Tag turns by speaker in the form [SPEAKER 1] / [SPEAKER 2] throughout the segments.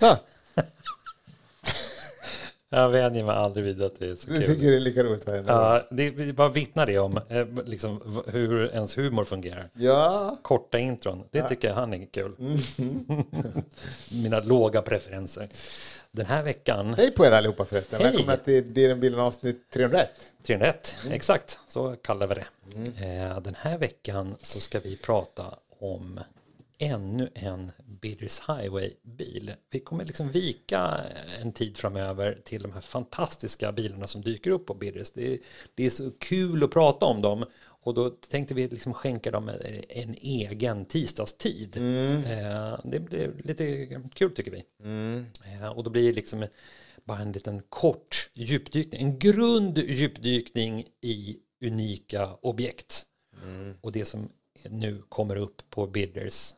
[SPEAKER 1] Så,
[SPEAKER 2] Jag vänjer mig aldrig vid att det är så
[SPEAKER 1] du
[SPEAKER 2] kul.
[SPEAKER 1] tycker det är lika roligt varje?
[SPEAKER 2] Ja, det det bara vittnar det om eh, liksom, hur ens humor fungerar.
[SPEAKER 1] Ja,
[SPEAKER 2] Korta intron, det tycker jag han är kul.
[SPEAKER 1] Mm.
[SPEAKER 2] Mina låga preferenser. Den här veckan,
[SPEAKER 1] hej på er allihopa förresten.
[SPEAKER 2] Hej.
[SPEAKER 1] Välkomna till Det är den bilden avsnitt 301.
[SPEAKER 2] 301,
[SPEAKER 1] Mm.
[SPEAKER 2] exakt, så kallar vi det. Eh, Den här veckan så ska vi prata om ännu en Bidders Highway-bil. Vi kommer liksom vika en tid framöver till de här fantastiska bilarna som dyker upp på Bidders. Det är, det är så kul att prata om dem och då tänkte vi liksom skänka dem en, en egen tisdagstid. Eh, Det blir lite kul tycker vi. Eh, Och då blir det liksom bara en liten kort djupdykning, en grund djupdykning i unika objekt. Och det som nu kommer upp på Bidders,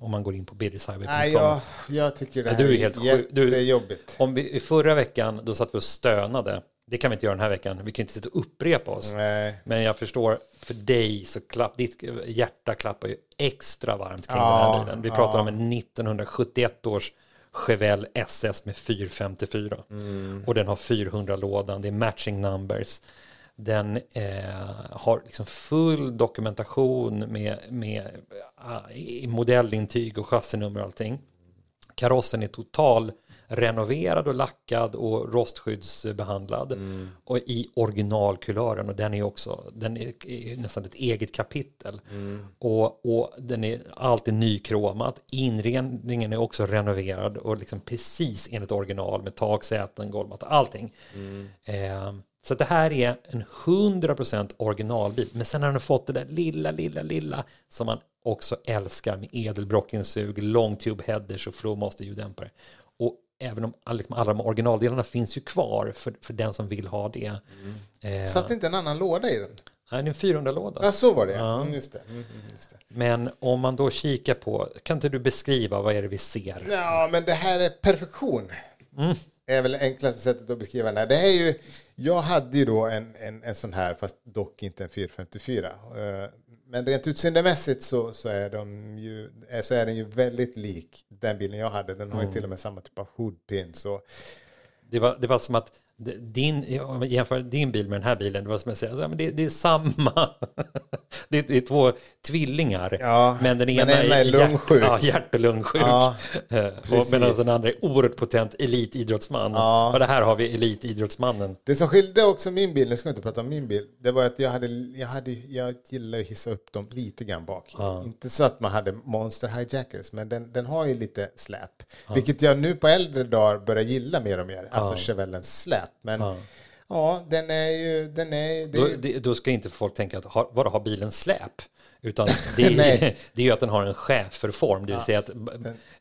[SPEAKER 2] om man går in på biddershighway.com.
[SPEAKER 1] Nej, jag, jag tycker det
[SPEAKER 2] Ja,
[SPEAKER 1] här
[SPEAKER 2] du är
[SPEAKER 1] är,
[SPEAKER 2] helt sjuk. Du-
[SPEAKER 1] jättejobbigt.
[SPEAKER 2] Om vi, i förra veckan, då satt vi och stönade. Det kan vi inte göra den här veckan. Vi kan inte sitta och upprepa oss.
[SPEAKER 1] Nej.
[SPEAKER 2] Men jag förstår, för dig så klapp, ditt hjärta klappar ju extra varmt kring
[SPEAKER 1] Ja,
[SPEAKER 2] den här bilen. Vi pratar om en 1971 års Chevelle SS med 454. Och den har 400 lådan, det är matching numbers. Den eh, har liksom full dokumentation med, med eh, modellintyg och chassinummer och allting. Karossen är total renoverad och lackad och rostskyddsbehandlad. Och i originalkulören och den är också den är, nästan ett eget kapitel. Och, och den är alltid nykromat. Inredningen är också renoverad och liksom precis enligt original med taksäten, golvmatta, allting. Eh, så det här är en 100% originalbil men sen har den fått det där lilla, lilla, lilla som man också älskar med edelbrockensug, long tube headers och flowmaster ljuddämpare. Och även om liksom alla de originaldelarna finns ju kvar för, för den som vill ha det. Eh,
[SPEAKER 1] Satt inte en annan låda i den?
[SPEAKER 2] nej, det är en 400-låda.
[SPEAKER 1] Ja, så var det. Mm, just det. Mm, mm, just det.
[SPEAKER 2] Men om man då kikar på, kan inte du beskriva vad är det vi ser?
[SPEAKER 1] Ja, men det här är perfektion.
[SPEAKER 2] Mm.
[SPEAKER 1] är väl enklaste sättet att beskriva den här. Det här är ju, jag hade ju då en, en, en sån här, fast dock inte en 454. Eh, Men rent utseendemässigt så, så, är de ju, eh, så är den ju väldigt lik den bilen jag hade. Den
[SPEAKER 2] Mm.
[SPEAKER 1] har ju till och med samma typ av hoodpins. Och,
[SPEAKER 2] Det var, det var som att din, om jämför din bil med den här bilen, det var som att säga, det, det är samma, det, är- det är två tvillingar,
[SPEAKER 1] Ja,
[SPEAKER 2] men den
[SPEAKER 1] men
[SPEAKER 2] ena
[SPEAKER 1] ena är
[SPEAKER 2] hjärt-
[SPEAKER 1] lungsjuk.
[SPEAKER 2] Ja, hjärt och lungsjuk.
[SPEAKER 1] Ja,
[SPEAKER 2] Eh, medan den andra är oerhört potent elitidrottsman.
[SPEAKER 1] Ja.
[SPEAKER 2] Och det här har vi elitidrottsmannen.
[SPEAKER 1] Det som skilde också min bil, nu ska jag inte prata om min bil, det var att jag hade, jag hade, jag gillar att hissa upp dem lite grann bak. Inte så att man hade monster hijackers, men den, den har ju lite släp. Vilket jag nu på äldre dagar börjar gilla mer och mer, alltså Chevellens släp. Men ja, den är ju, den är,
[SPEAKER 2] Då,
[SPEAKER 1] ju,
[SPEAKER 2] det, då ska inte folk tänka att har, vadå, har bilen släp? Utan det är, det är ju att den har en schäferform, det vill säga att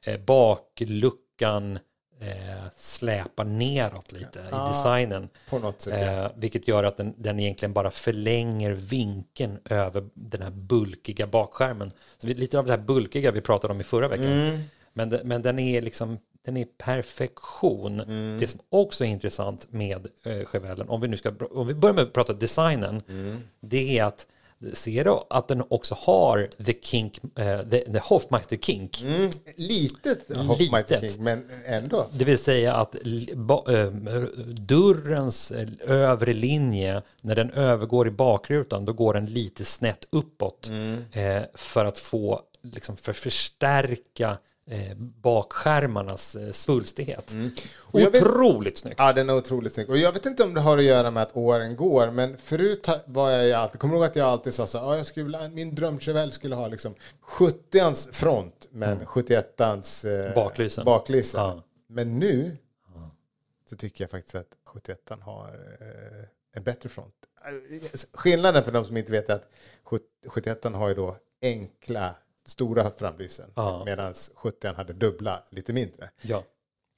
[SPEAKER 2] eh, bakluckan eh, släpar neråt lite i designen.
[SPEAKER 1] på något sätt. ja.
[SPEAKER 2] Eh, vilket gör att den, den egentligen bara förlänger vinkeln över den här bulkiga bakskärmen. Så lite av det här bulkiga vi pratade om i förra veckan.
[SPEAKER 1] Mm.
[SPEAKER 2] Men, men den är liksom den är perfektion.
[SPEAKER 1] Mm.
[SPEAKER 2] Det som också är intressant med eh, Chevellen, om vi nu ska om vi börjar med att prata designen,
[SPEAKER 1] Mm.
[SPEAKER 2] det är att ser du att den också har the kink, eh, the, the Hofmeister kink.
[SPEAKER 1] Mm, litet Hofmeister
[SPEAKER 2] Litet.
[SPEAKER 1] King, men ändå.
[SPEAKER 2] Det vill säga att ba- eh, dörrens eh, övre linje, när den övergår i bakrutan, då går den lite snett uppåt eh, för att få, liksom, för förstärka eh, bakskärmarnas eh, svulstighet.
[SPEAKER 1] Och jag vet-
[SPEAKER 2] Otroligt snyggt.
[SPEAKER 1] Ja, den är otroligt snygg. Och jag vet inte om det har att göra med att åren går, men förut var jag ju alltid, kommer du ihåg att jag alltid sa så här, "Ja, jag skulle min dröm Chevelle skulle ha liksom 70ans front, men 71ans eh,
[SPEAKER 2] Baklysen.
[SPEAKER 1] baklysen.
[SPEAKER 2] Ja.
[SPEAKER 1] Men nu så tycker jag faktiskt att 71an har eh, en bättre front. Eh, Skillnaden för de som inte vet är att 71an har ju då enkla, stora framlysen,
[SPEAKER 2] Ja.
[SPEAKER 1] medan 70an hade dubbla, lite mindre.
[SPEAKER 2] Ja.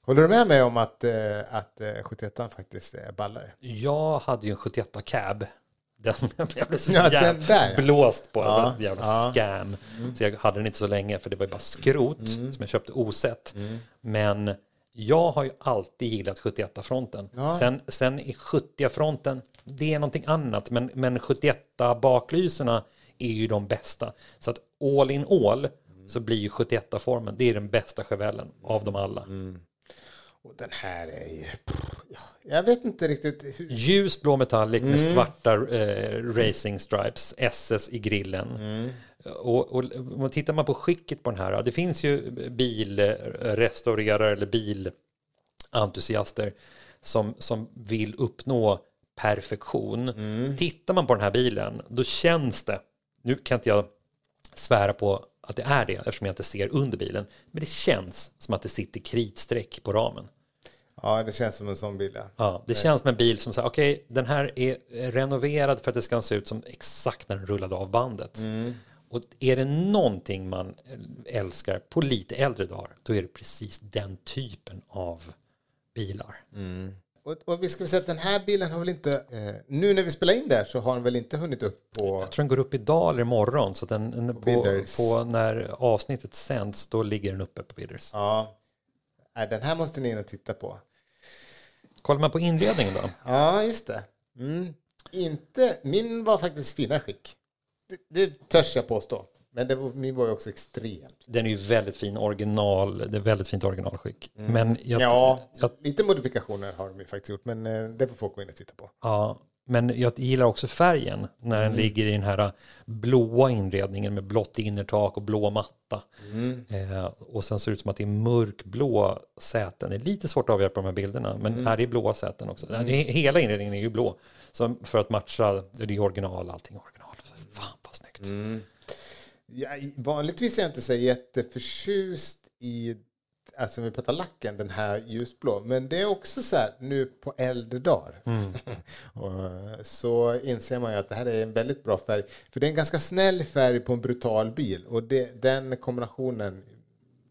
[SPEAKER 1] Håller du med mig om att, eh, att eh, 71 faktiskt är ballare?
[SPEAKER 2] Jag hade ju en 71 cab. Den jag blev så
[SPEAKER 1] Ja,
[SPEAKER 2] jävla
[SPEAKER 1] där, ja.
[SPEAKER 2] blåst på.
[SPEAKER 1] Ja,
[SPEAKER 2] ett jävla
[SPEAKER 1] ja. Mm.
[SPEAKER 2] scam. Så jag hade den inte så länge för det var ju bara skrot som jag köpte osett.
[SPEAKER 1] Mm.
[SPEAKER 2] Men jag har ju alltid gillat 71-fronten.
[SPEAKER 1] Ja.
[SPEAKER 2] Sen, sen i 70-fronten, det är någonting annat. Men, men 71-baklyserna är ju de bästa. Så att all in all så blir ju 71-formen, det är den bästa Chevellen av dem alla.
[SPEAKER 1] Och den här är ju... Ja, jag vet inte riktigt hur...
[SPEAKER 2] Ljusblå metallic med svarta eh, racing stripes, SS i grillen. Och, och, och tittar man på skicket på den här, det finns ju bilrestaurerare eller bilentusiaster som, som vill uppnå perfektion. Tittar man på den här bilen, då känns det, nu kan inte jag svära på att det är det eftersom jag inte ser under bilen, men det känns som att det sitter kritstreck på ramen.
[SPEAKER 1] Ja, det känns som en sån bil, ja.
[SPEAKER 2] Ja, det känns som en bil som säger okej, den här är renoverad för att det ska se ut som exakt när den rullade av bandet. Och är det någonting man älskar på lite äldre dagar, då är det precis den typen av bilar.
[SPEAKER 1] Och, och vi ska väl säga att den här bilen har väl inte... Eh, nu när vi spelar in där så har den väl inte hunnit upp på...
[SPEAKER 2] Jag tror den går upp idag eller imorgon, så den, den på, på när avsnittet sänds, då ligger den uppe på Bidders.
[SPEAKER 1] Ja. Den här måste ni in och titta på.
[SPEAKER 2] Kollar man på inredningen då?
[SPEAKER 1] Ja, just det. Mm. Inte... Min var faktiskt finare skick. Det, det törs jag påstå. Men det var, min var ju också extremt.
[SPEAKER 2] Den är ju väldigt fin original, det är väldigt fint originalskick. Men jag,
[SPEAKER 1] Ja,
[SPEAKER 2] jag,
[SPEAKER 1] lite modifikationer har de ju faktiskt gjort, men eh, det får folk gå in och titta på.
[SPEAKER 2] ja, men jag gillar också färgen när den ligger i den här blåa inredningen med blått innertak och blå matta. Eh, och sen ser det ut som att det är mörkblå säten. Det är lite svårt att avgöra på de här bilderna, men är det är blåa säten också. Det är, hela inredningen är ju blå. Så för att matcha, det är original, allting original. Fan vad snyggt.
[SPEAKER 1] Ja, i- vanligtvis är jag inte så jätteförtjust i, alltså vi pratar lacken, den här ljusblå. Men det är också så här nu på äldre dagar. och, så inser man ju att det här är en väldigt bra färg. För det är en ganska snäll färg på en brutal bil. Och det, den kombinationen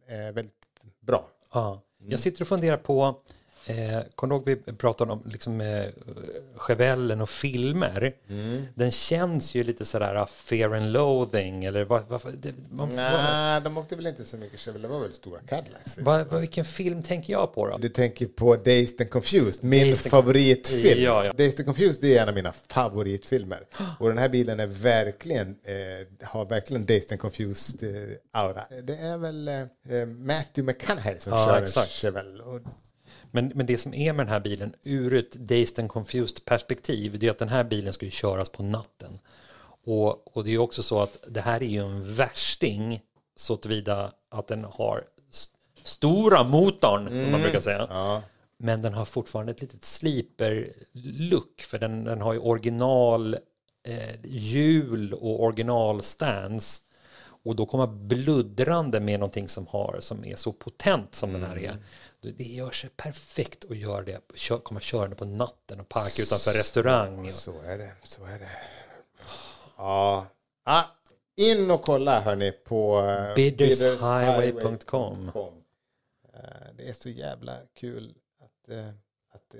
[SPEAKER 1] är väldigt bra.
[SPEAKER 2] Ja. Jag sitter och funderar på, eh, kommer du ihåg vi pratade om liksom, eh, Chevellen och filmer? Den känns ju lite sådär uh, fear and loathing, eller vad, vad, det, man, vad,
[SPEAKER 1] Nej, de åkte väl inte så mycket Chevrolet, det var väl stora Cadillacs.
[SPEAKER 2] vad, vad, vilken film tänker jag på då?
[SPEAKER 1] Du tänker på Dazed and Confused, min
[SPEAKER 2] Dazed
[SPEAKER 1] favoritfilm.
[SPEAKER 2] Ja, ja.
[SPEAKER 1] Dazed and Confused är en av mina favoritfilmer. Och den här bilen är verkligen, eh, har verkligen Dazed and Confused eh. Det är väl eh, Matthew McConaughey som
[SPEAKER 2] Ja,
[SPEAKER 1] kör
[SPEAKER 2] exakt.
[SPEAKER 1] en Chevelle. Och,
[SPEAKER 2] Men, men det som är med den här bilen ur ett Dazed and Confused perspektiv det är att den här bilen ska ju köras på natten. Och, och det är ju också så att det här är ju en värsting så tillvida att den har st- stora motorn, som man brukar säga. Men den har fortfarande ett litet sliper-look för den, den har ju original eh, hjul och original stance. Och då komma bluddrande med någonting som, har, som är så potent som den här är. Det- gör sig perfekt att göra det, kö- komma körande på natten och parka utanför restaurang.
[SPEAKER 1] så är det, så är det. Ja. Ah, in och kolla hörni på eh,
[SPEAKER 2] Biddershighway.com.
[SPEAKER 1] Eh, Det är så jävla kul att, eh, att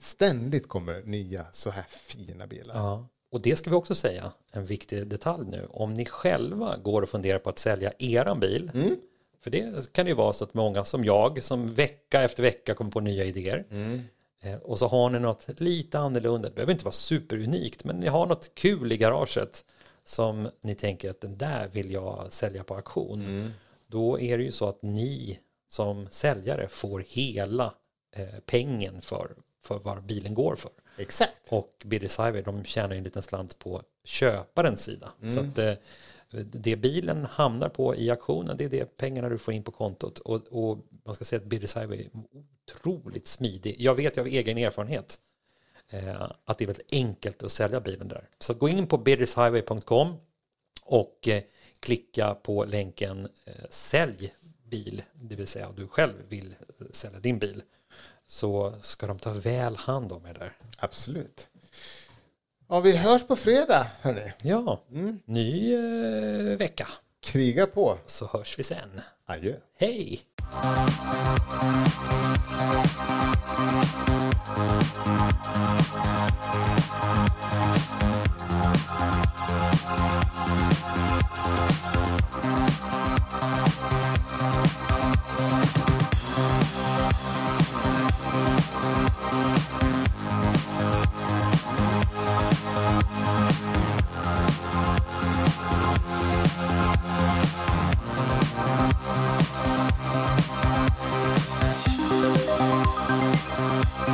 [SPEAKER 1] ständigt kommer nya så här fina bilar.
[SPEAKER 2] Ja, och det ska vi också säga, en viktig detalj nu. Om ni själva går och funderar på att sälja eran bil, för det kan ju vara så att många som jag, som vecka efter vecka kommer på nya idéer, eh, och så har ni något lite annorlunda, det behöver inte vara superunikt, men ni har något kul i garaget som ni tänker att den där vill jag sälja på auktion. Då är det ju så att ni som säljare får hela eh, pengen för, för vad bilen går för.
[SPEAKER 1] Exakt.
[SPEAKER 2] Och Bidders Highway, de tjänar ju en liten slant på köparens sida. Så att eh, det bilen hamnar på i auktionen, det är det pengarna du får in på kontot. Och, och man ska säga att Bidders Highway är otroligt smidig. Jag vet ju av egen erfarenhet eh, att det är väldigt enkelt att sälja bilen där. Så gå in på biddershighway.com och eh, klicka på länken sälj bil, det vill säga om du själv vill sälja din bil, så ska de ta väl hand om er där.
[SPEAKER 1] Absolut. Ja, vi hörs på fredag, hörni.
[SPEAKER 2] Ja, mm. ny eh, vecka.
[SPEAKER 1] Kriga på.
[SPEAKER 2] Så hörs vi sen.
[SPEAKER 1] Adjö.
[SPEAKER 2] Hej!
[SPEAKER 3] Thank you.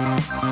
[SPEAKER 3] Música